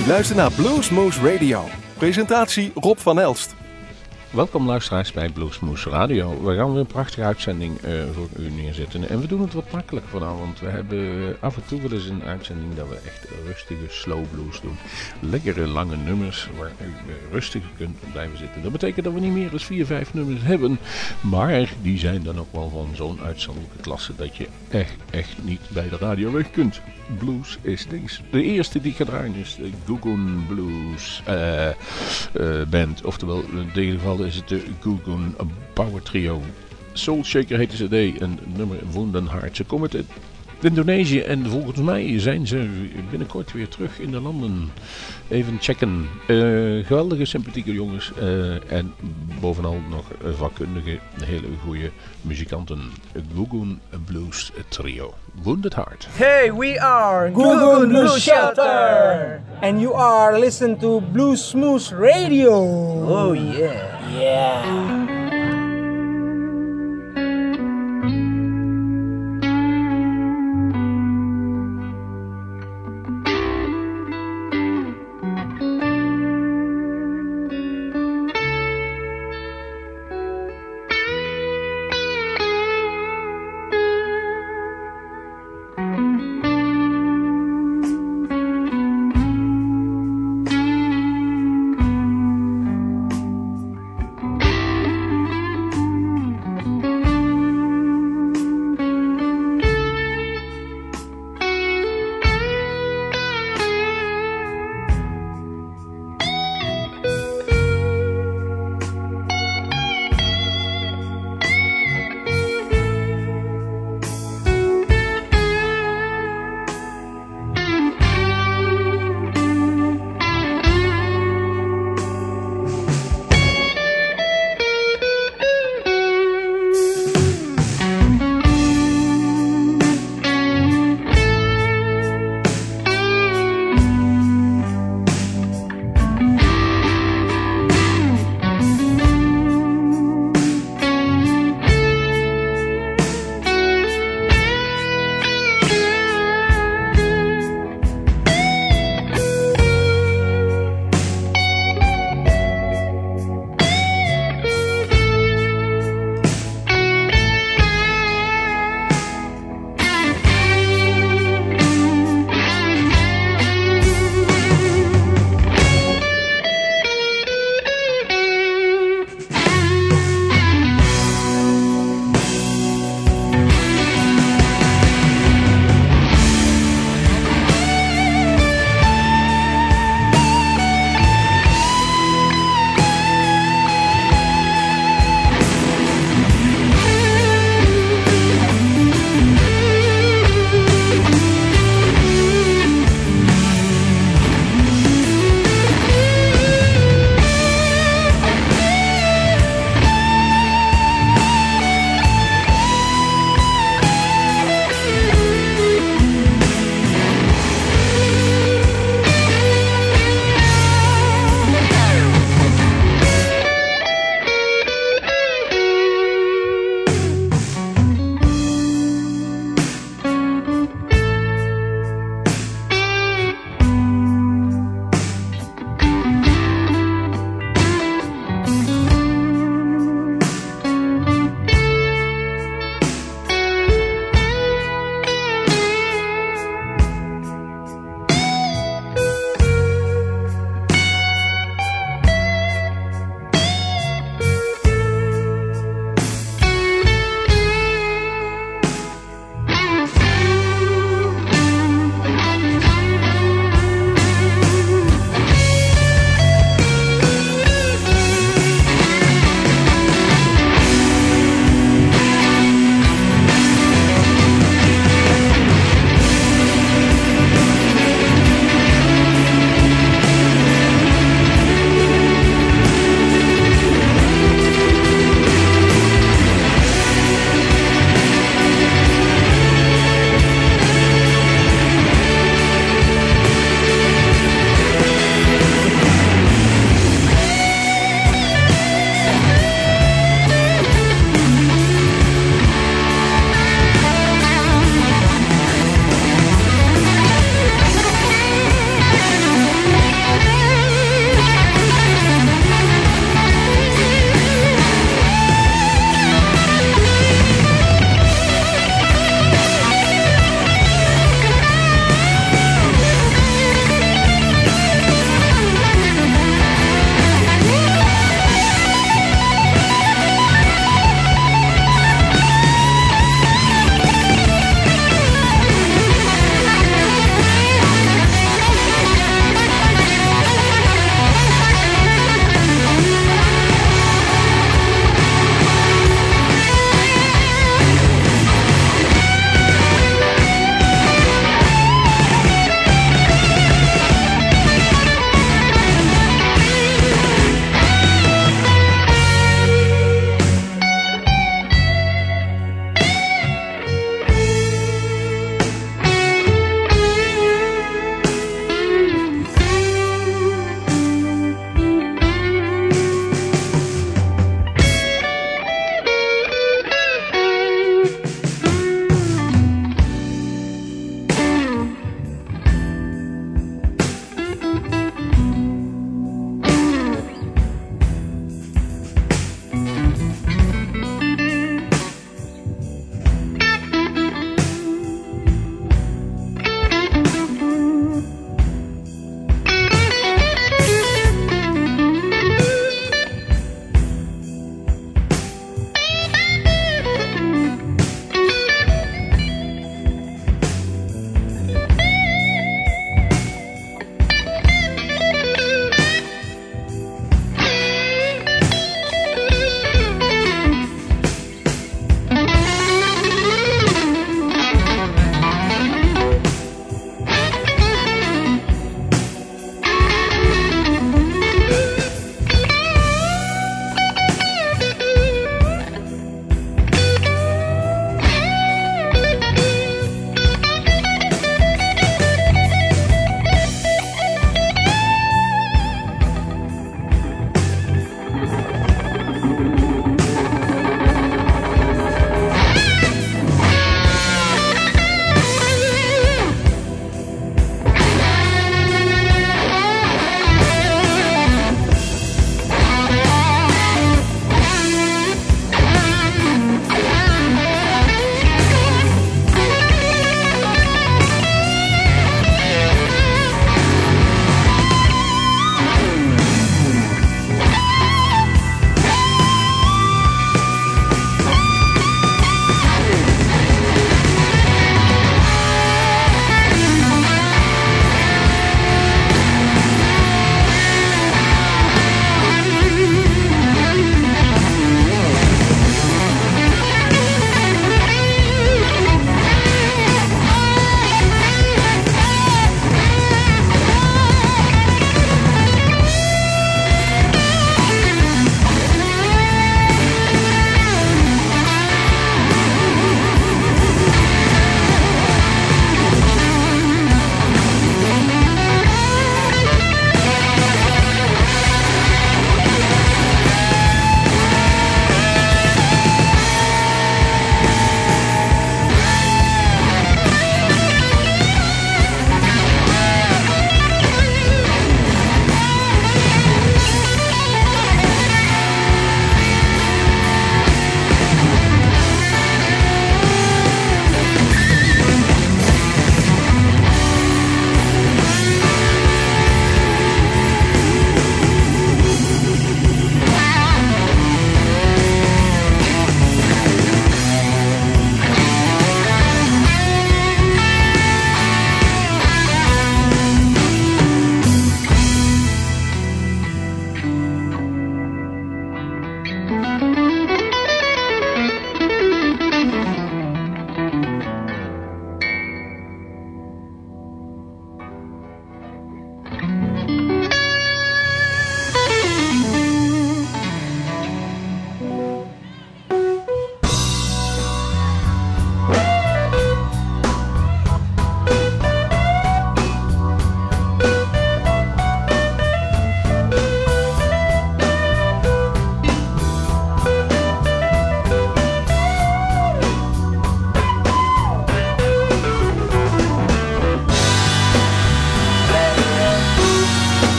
U luistert naar Bluesmoose Radio. Presentatie Rob van Elst. Welkom luisteraars bij Bluesmoose Radio. We gaan weer een prachtige uitzending uh, voor u neerzetten. En we doen het wat makkelijker vanavond. We hebben af en toe wel eens een uitzending dat we echt rustige slow blues doen. Lekkere lange nummers waar u rustig kunt blijven zitten. Dat betekent dat we niet meer dan 4, 5 nummers hebben. Maar die zijn dan ook wel van zo'n uitzonderlijke klasse dat je echt, echt niet bij de radio weg kunt. Blues is niks. De eerste die draaien is de Google Blues uh, uh, Band. Oftewel, in dit geval is het de Google Power Trio. Soul Shaker heet de cd en nummer Wondenhart. Ze komen uit Indonesië en volgens mij zijn ze binnenkort weer terug in de landen. Even checken. Uh, geweldige, sympathieke jongens. Uh, en bovenal nog vakkundige, hele goede muzikanten. Google Blues Trio. Wounded Heart. Hey, we are Google Blues Shelter. And you are listening to Blues Smooth Radio. Oh yeah. Yeah.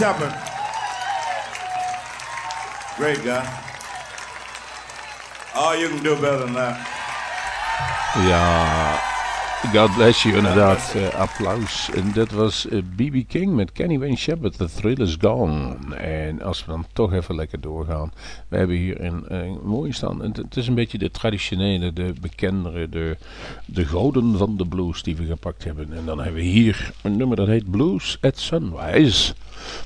Shepherd. Great guy. Oh, you can do better than that. Ja, God bless you, inderdaad. Uh, applaus. En dat was B.B. Uh, King met Kenny Wayne Shepherd, The Thrill is Gone. En als we dan toch even lekker doorgaan. We hebben hier een, een mooie staan. Het, het, is een beetje de traditionele, de bekendere, de, de goden van de blues die we gepakt hebben. En dan hebben we hier een nummer dat heet Blues at Sunrise.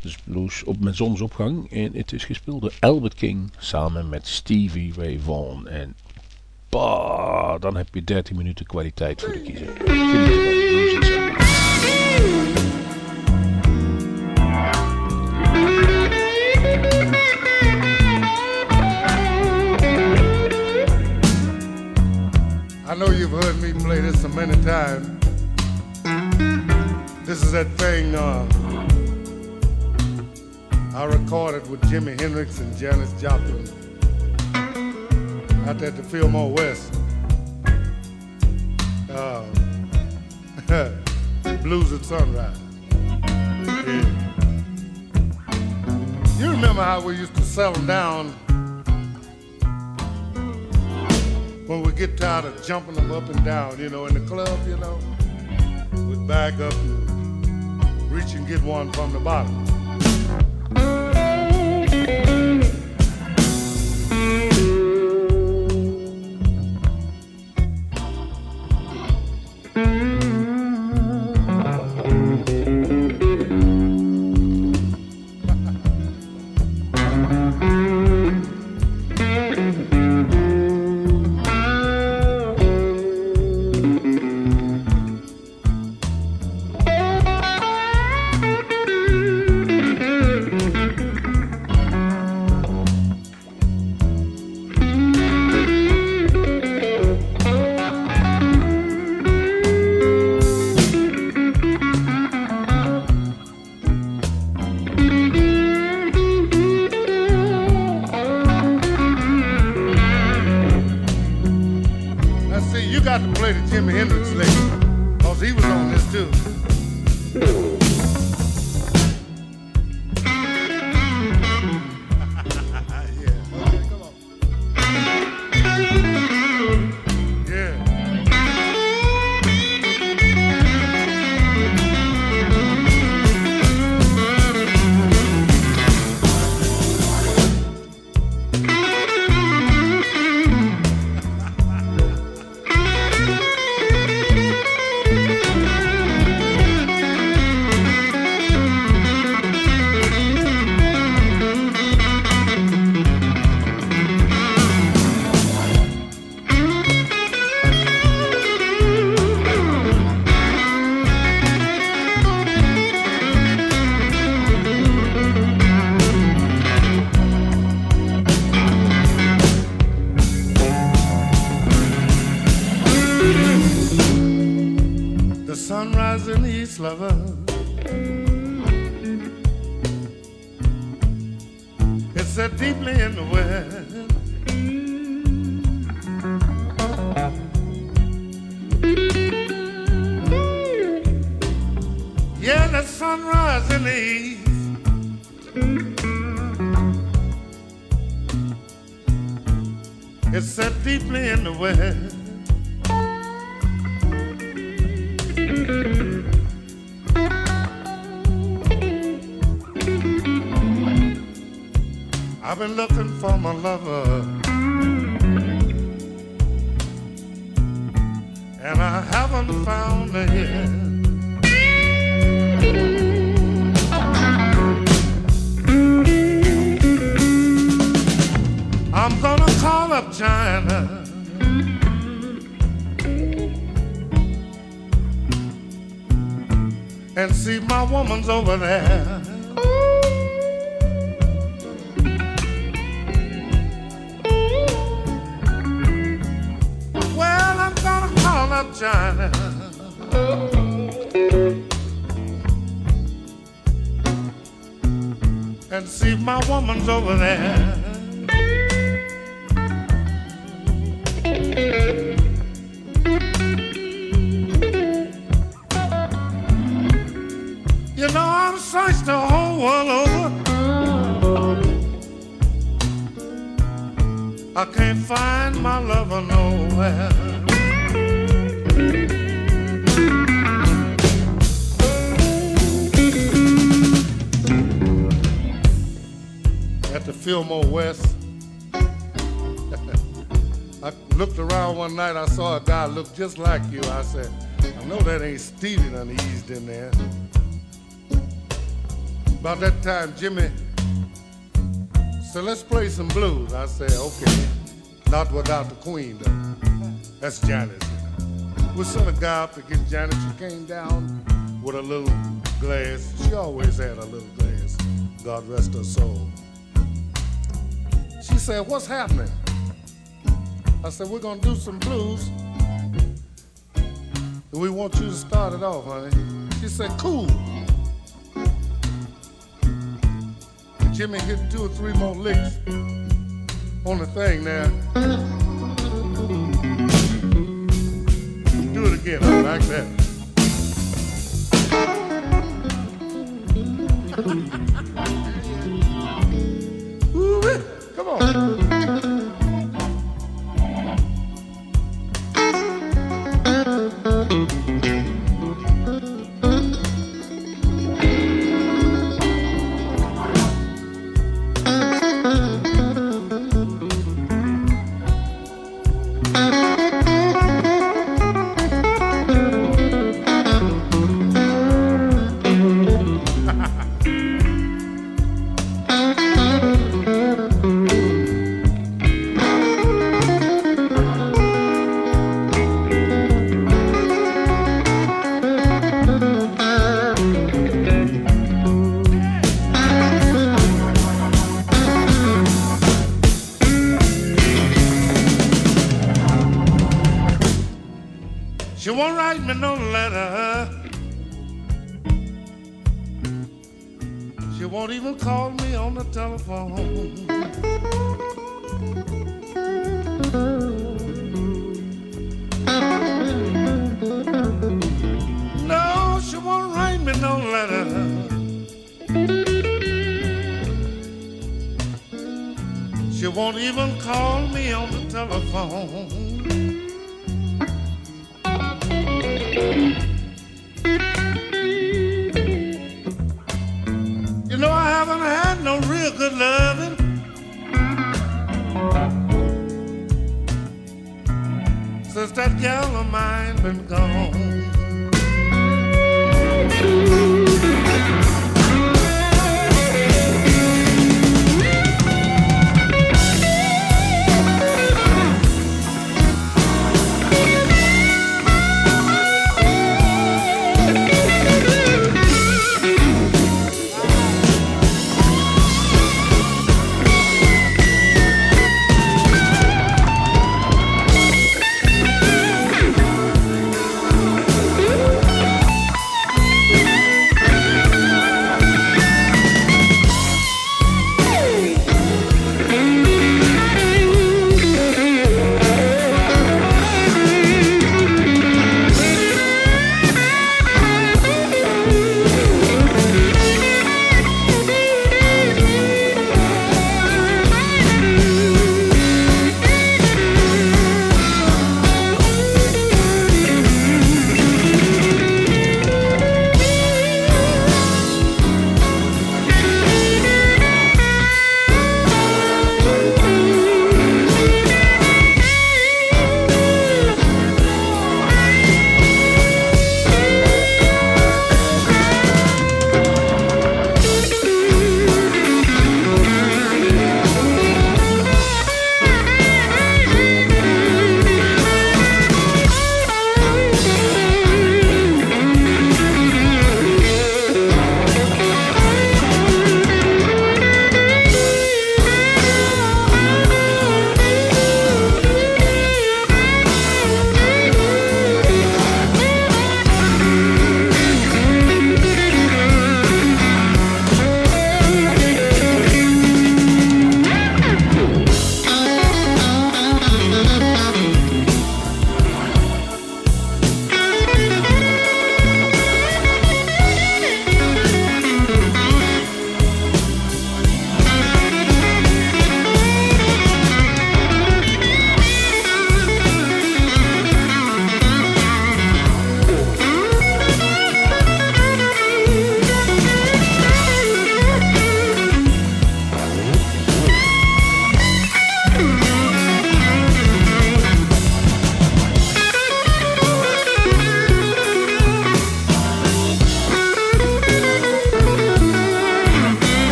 Dus blues op, met zonsopgang. En het is gespeeld door Albert King samen met Stevie Ray Vaughan. En bah, dan heb je 13 minuten kwaliteit voor de kiezer. I know you've heard me play this so many times. This is that thing uh, I recorded with Jimi Hendrix and Janis Joplin out there at the Fillmore West. Uh, Blues at Sunrise. Yeah. You remember how we used to settle down when we get tired of jumping them up and down, you know, in the club, you know? We'd back up and reach and get one from the bottom. Carolina. And see, my woman's over there. Well, I'm gonna call up China. And see, my woman's over there. You know, I've searched the whole world over. I can't find my lover nowhere. At the Fillmore West, I looked around one night. I saw a guy look just like you. I said, I know that ain't Stevie done eased in there. About that time, Jimi said, let's play some blues. I said, okay. Not without the queen, though. That's Janis. We sent a guy up to get Janis. She came down with a little glass. She always had a little glass. God rest her soul. She said, what's happening? I said, we're to do some blues. And we want you to start it off, honey. She said, cool. Jimi hit two or three more licks on the thing there. Do it again, like that.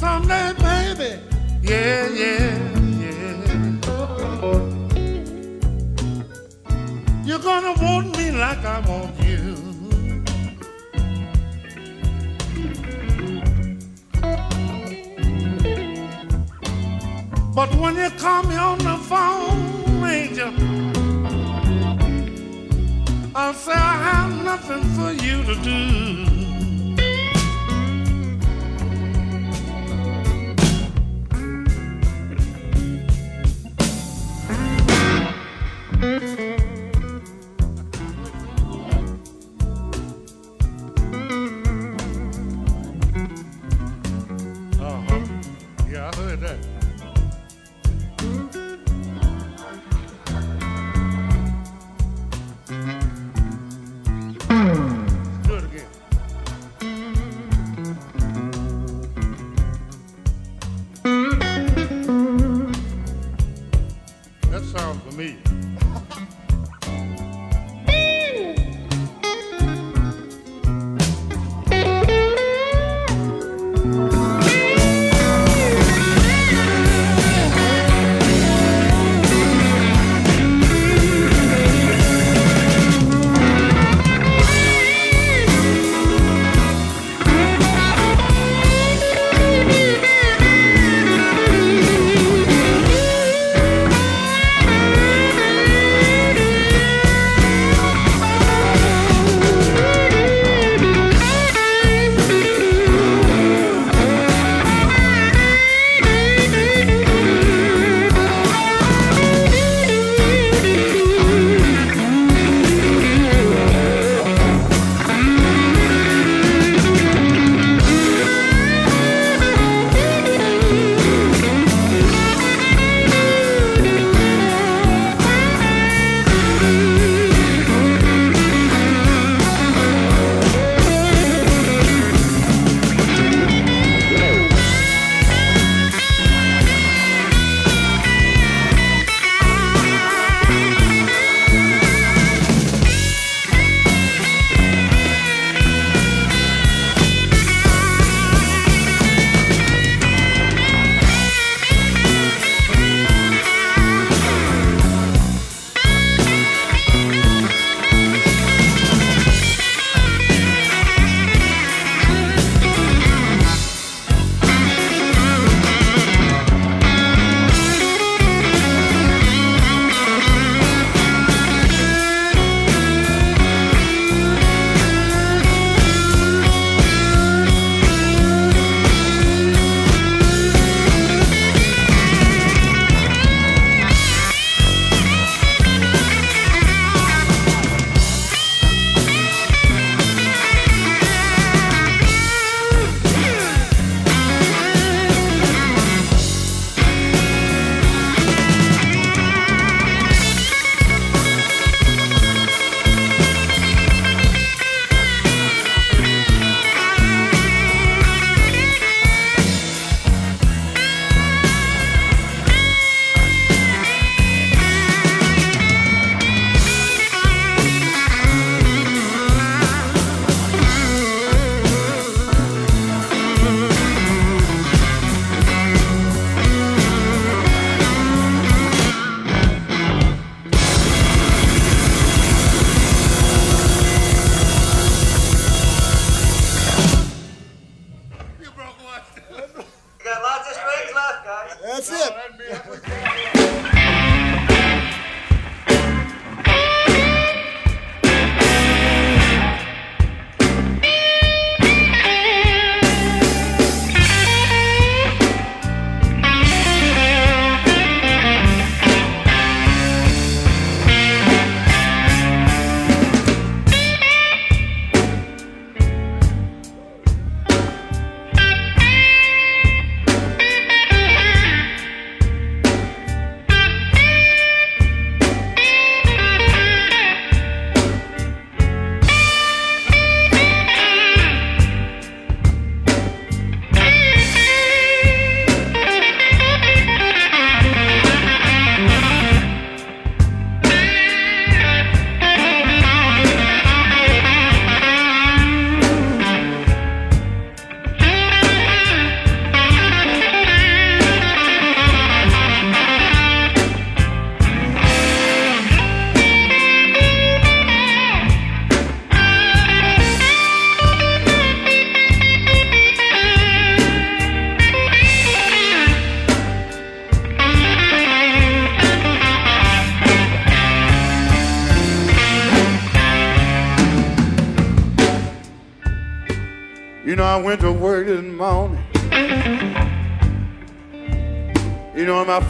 Someday, baby, yeah, yeah, yeah. You're gonna want me like I want you. But when you call me on the phone, Angel, I'll say I have nothing for you to do.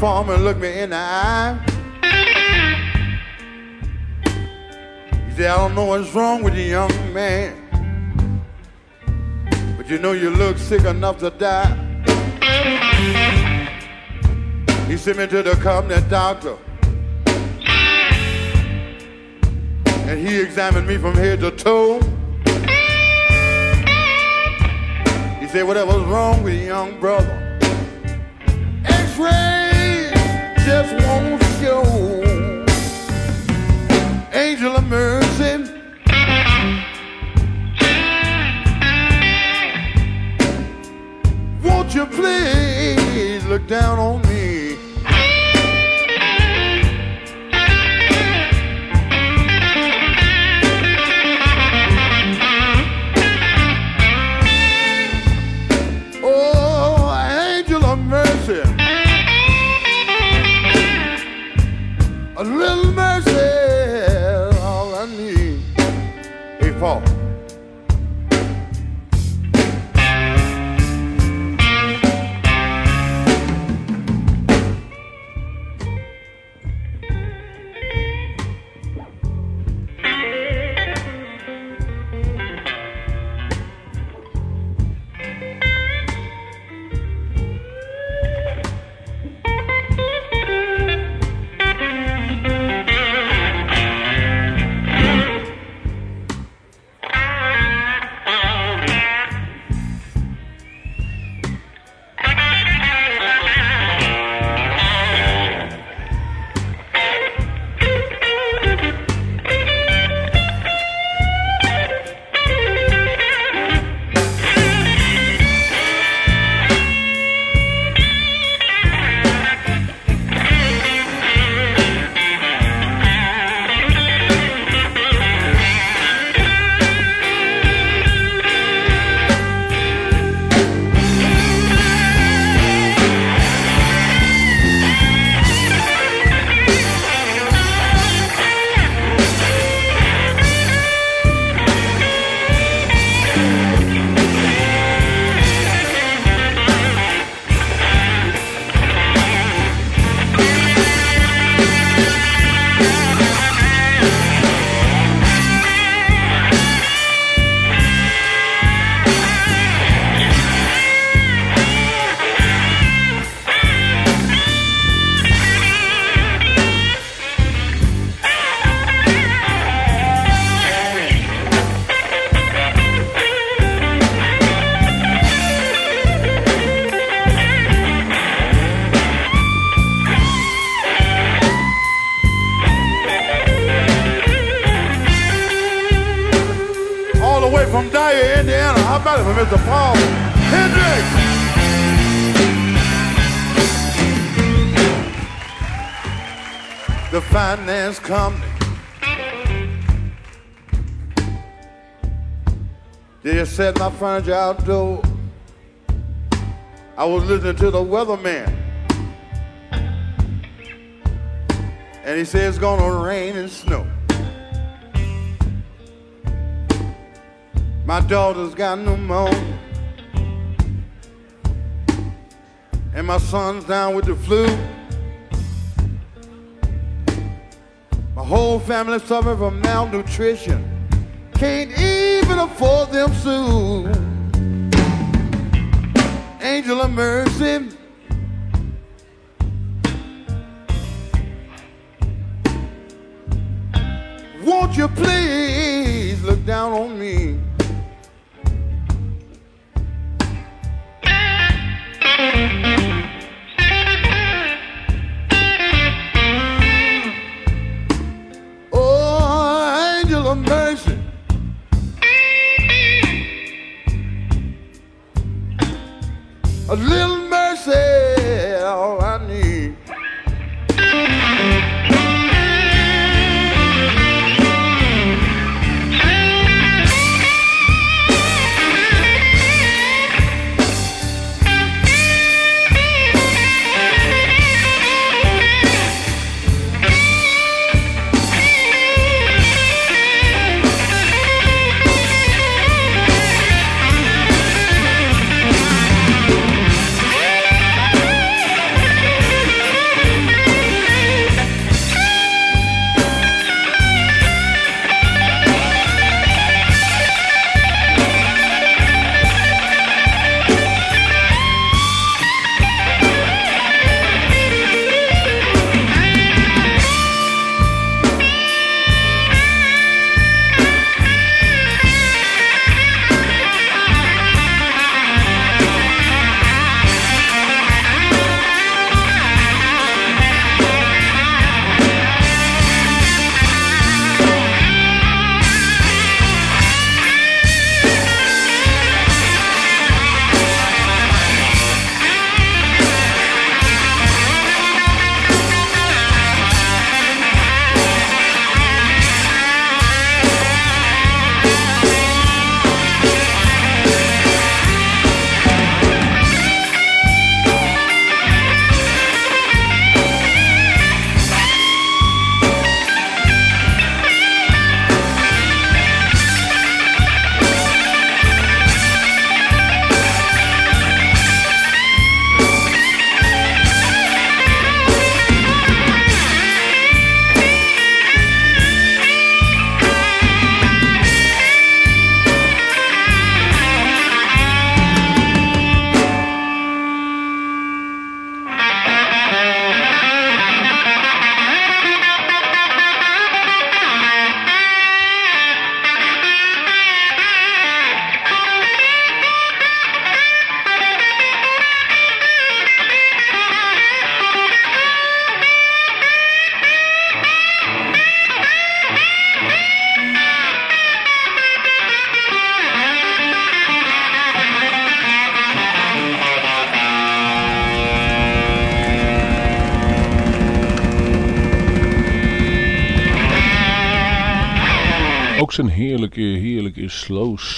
My foreman looked me in the eye. He said, I don't know what's wrong with you, young man. But you know you look sick enough to die. He sent me to the company doctor. And he examined me from head to toe. He said, whatever's wrong with you, young brother. X-ray just won't show. Angel of mercy. Won't you please look down on me? Set my furniture outdoor. I was listening to the weatherman. And he said it's gonna rain and snow. My daughter's got pneumonia. And my son's down with the flu. My whole family suffering from malnutrition. Can't even afford them soon. Angel of mercy. Won't you please look down on me?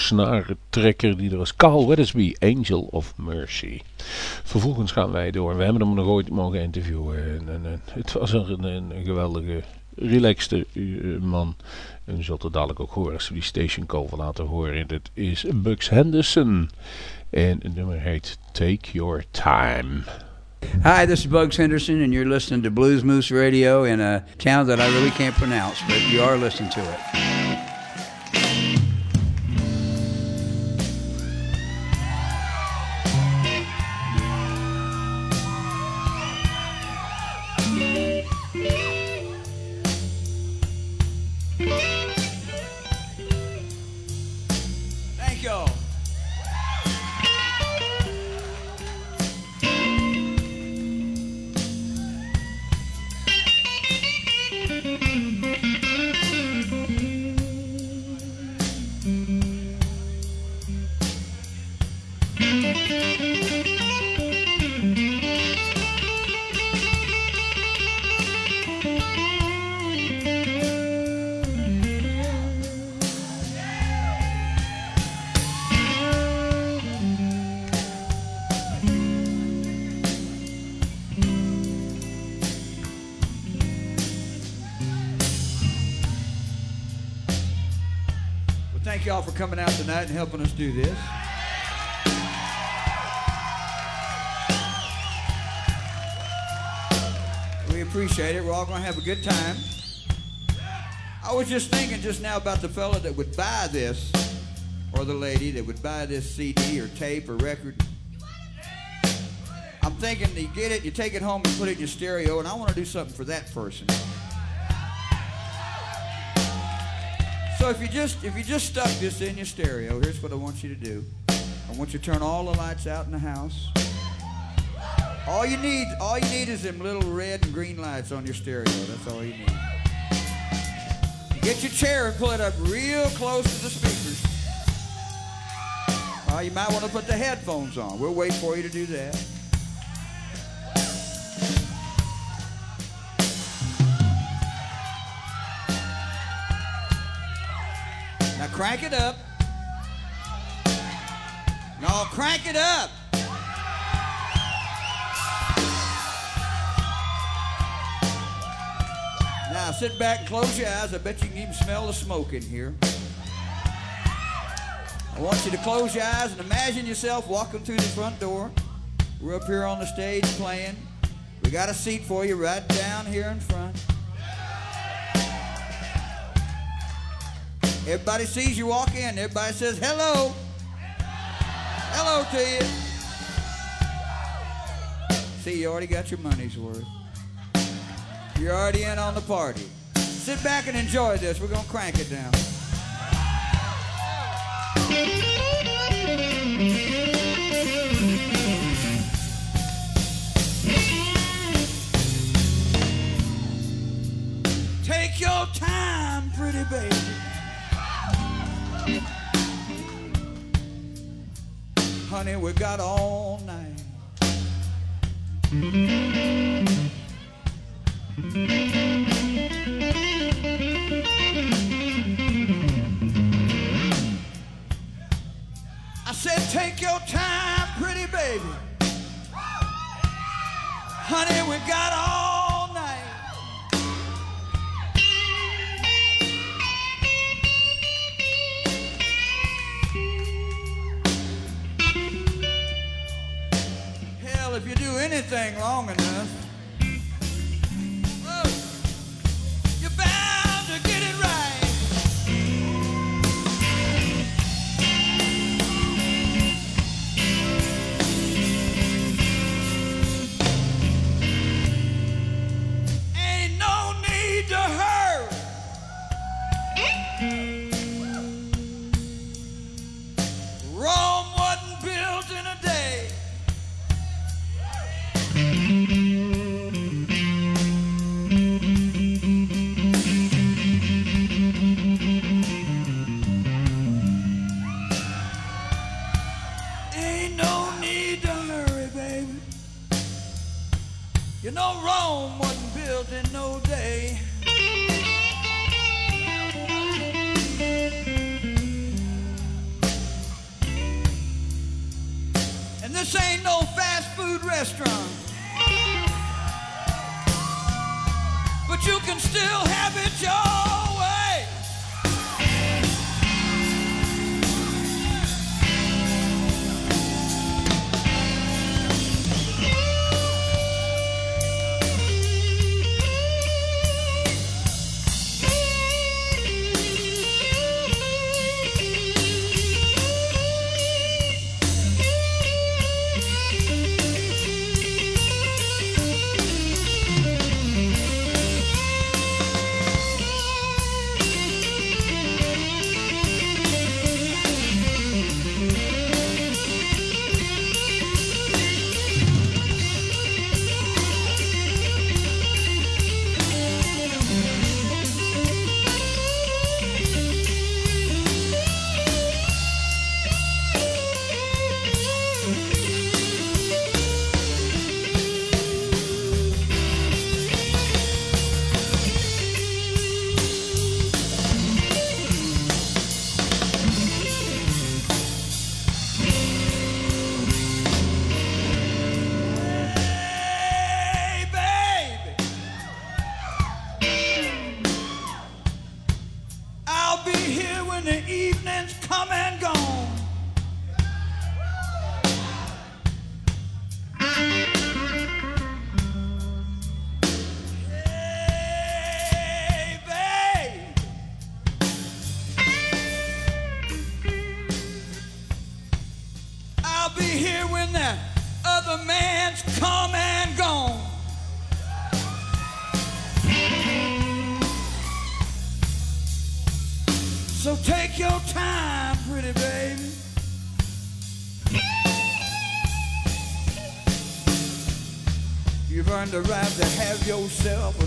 Slow snare trekker die er was. Carl Weathersby, Angel of Mercy. Vervolgens gaan wij door. We hebben hem nog ooit mogen interviewen. En, en, het was een, een, geweldige, relaxte uh, man. En u zult het dadelijk ook horen als we die station call laten horen. Het is Bugs Henderson. En het nummer heet Take Your Time. Hi, this is Bugs Henderson, and you're listening to Blues Moose Radio in a town that I really can't pronounce, but you are listening to it. Good time. I was just thinking just now about the fella that would buy this, or the lady that would buy this CD or tape or record. I'm thinking you get it, you take it home, and put it in your stereo, and I want to do something for that person. So if you just if you just stuck this in your stereo, here's what I want you to do. I want you to turn all the lights out in the house. All you need, all you need is them little red and green lights on your stereo. That's all you need. Get your chair and pull it up real close to the speakers. Uh, you might want to put the headphones on. We'll wait for you to do that. Now crank it up. No, crank it up. Sit back close your eyes. I bet you can even smell the smoke in here. I want you to close your eyes and imagine yourself walking through the front door. We're up here on the stage playing. We got a seat for you right down here in front. Everybody sees you walk in. Everybody says hello. Hello to you. See, you already got your money's worth. You're already in on the party. Sit back and enjoy this. We're going to crank it down. Take your time, pretty baby. Honey, we got all night. I said, take your time, pretty baby. Honey, we got all night. Hell, if you do anything long enough, yourself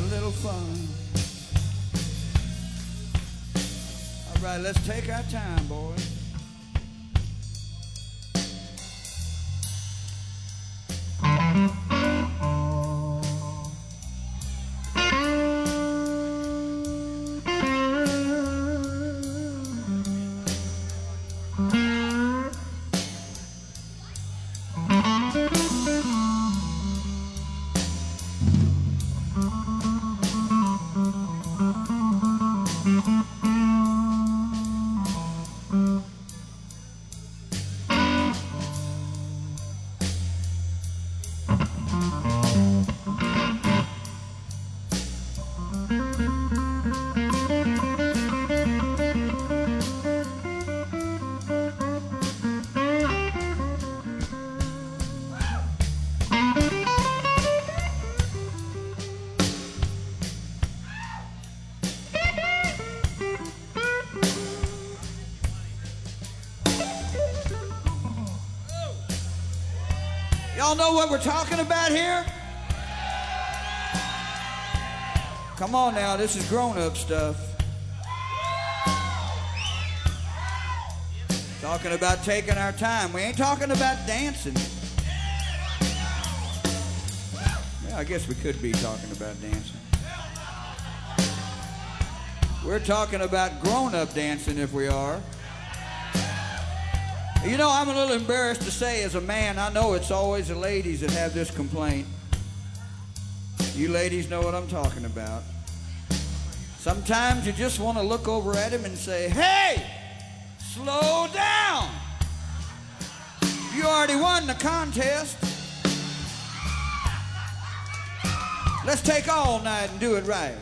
Y'all know what we're talking about here? Come on now, this is grown up stuff. Talking about taking our time. We ain't talking about dancing. Yeah, I guess we could be talking about dancing. We're talking about grown up dancing if we are. You know, I'm a little embarrassed to say as a man, I know it's always the ladies that have this complaint. You ladies know what I'm talking about. Sometimes you just want to look over at him and say, hey, slow down. You already won the contest. Let's take all night and do it right.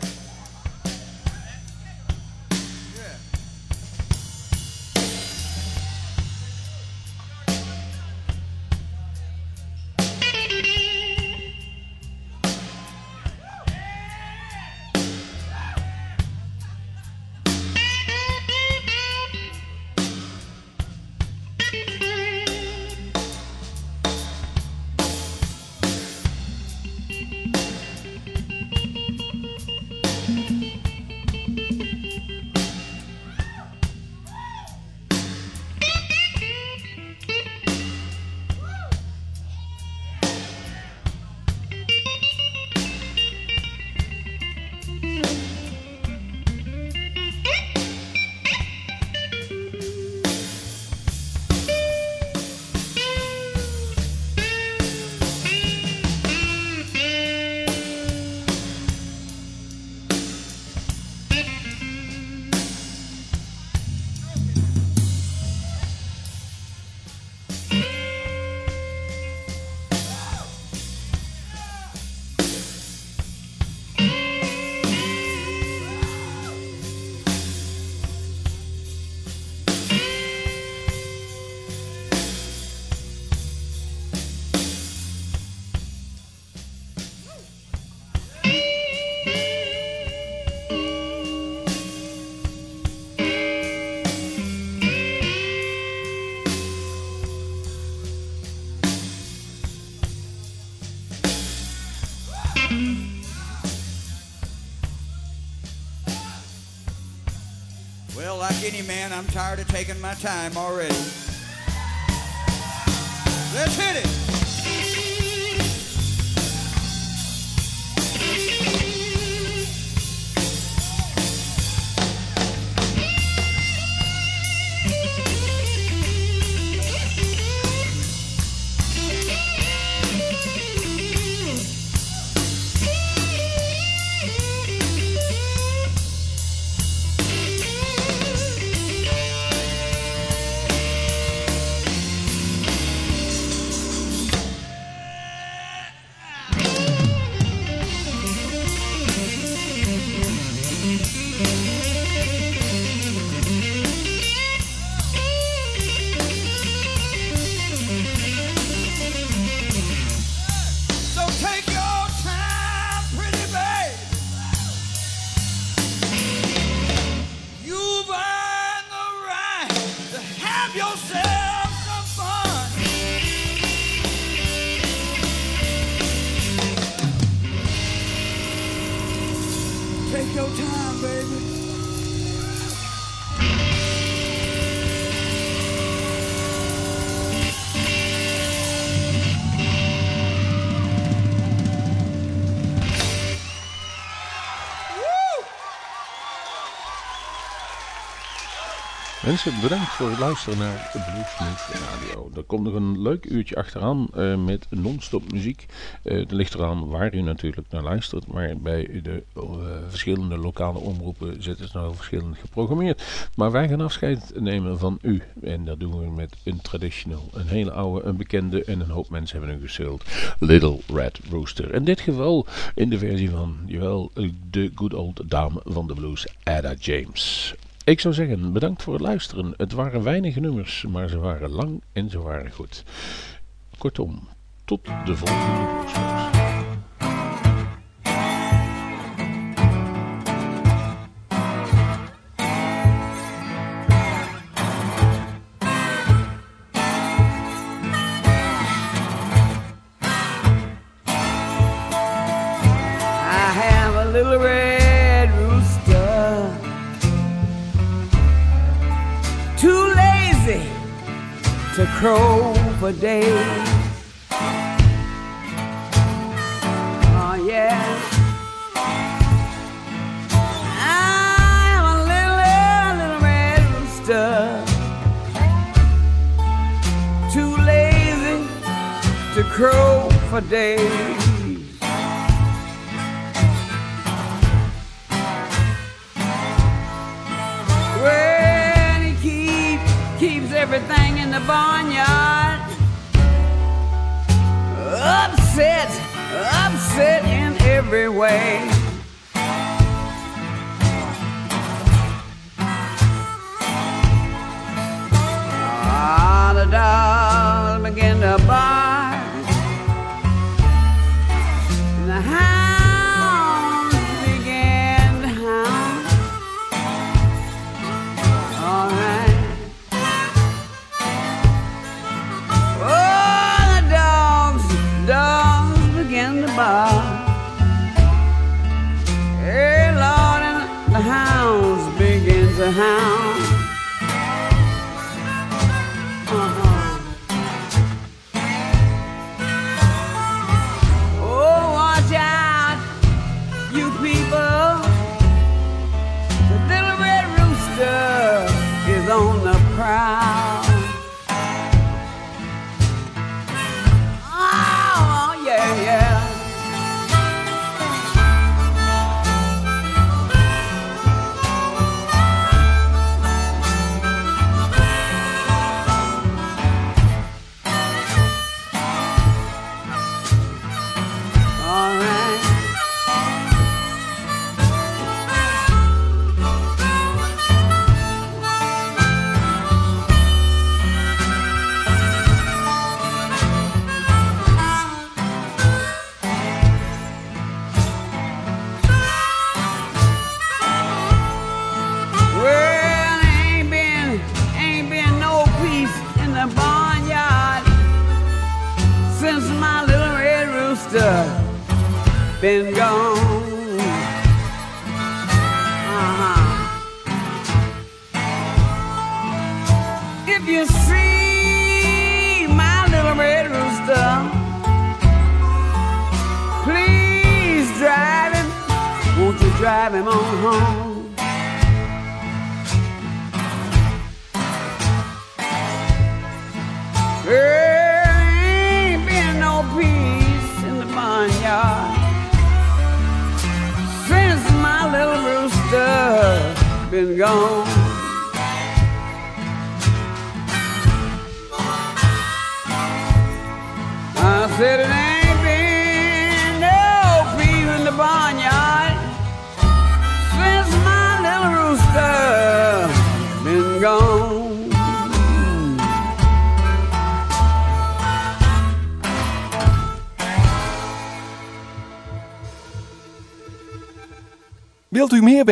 Man, I'm tired of taking my time already. Let's hit it. Mensen, bedankt voor het luisteren naar Bluesmoose Radio. Er komt nog een leuk uurtje achteraan eh, met non-stop muziek. Eh er ligt eraan waar u natuurlijk naar luistert, maar bij de eh, verschillende lokale omroepen zitten ze nou verschillend geprogrammeerd. Maar wij gaan afscheid nemen van u. En dat doen we met een traditional, een hele oude, een bekende en een hoop mensen hebben hem gespeeld. Little Red Rooster. In dit geval in de versie van, jawel, de good old dame van de blues, Ada James. Ik zou zeggen, bedankt voor het luisteren. Het waren weinige nummers, maar ze waren lang en ze waren goed. Kortom, tot de volgende a little red to crow for days. Oh yeah. I am a little, little red rooster, too lazy to crow for days. Everything in the barnyard upset, upset in every way.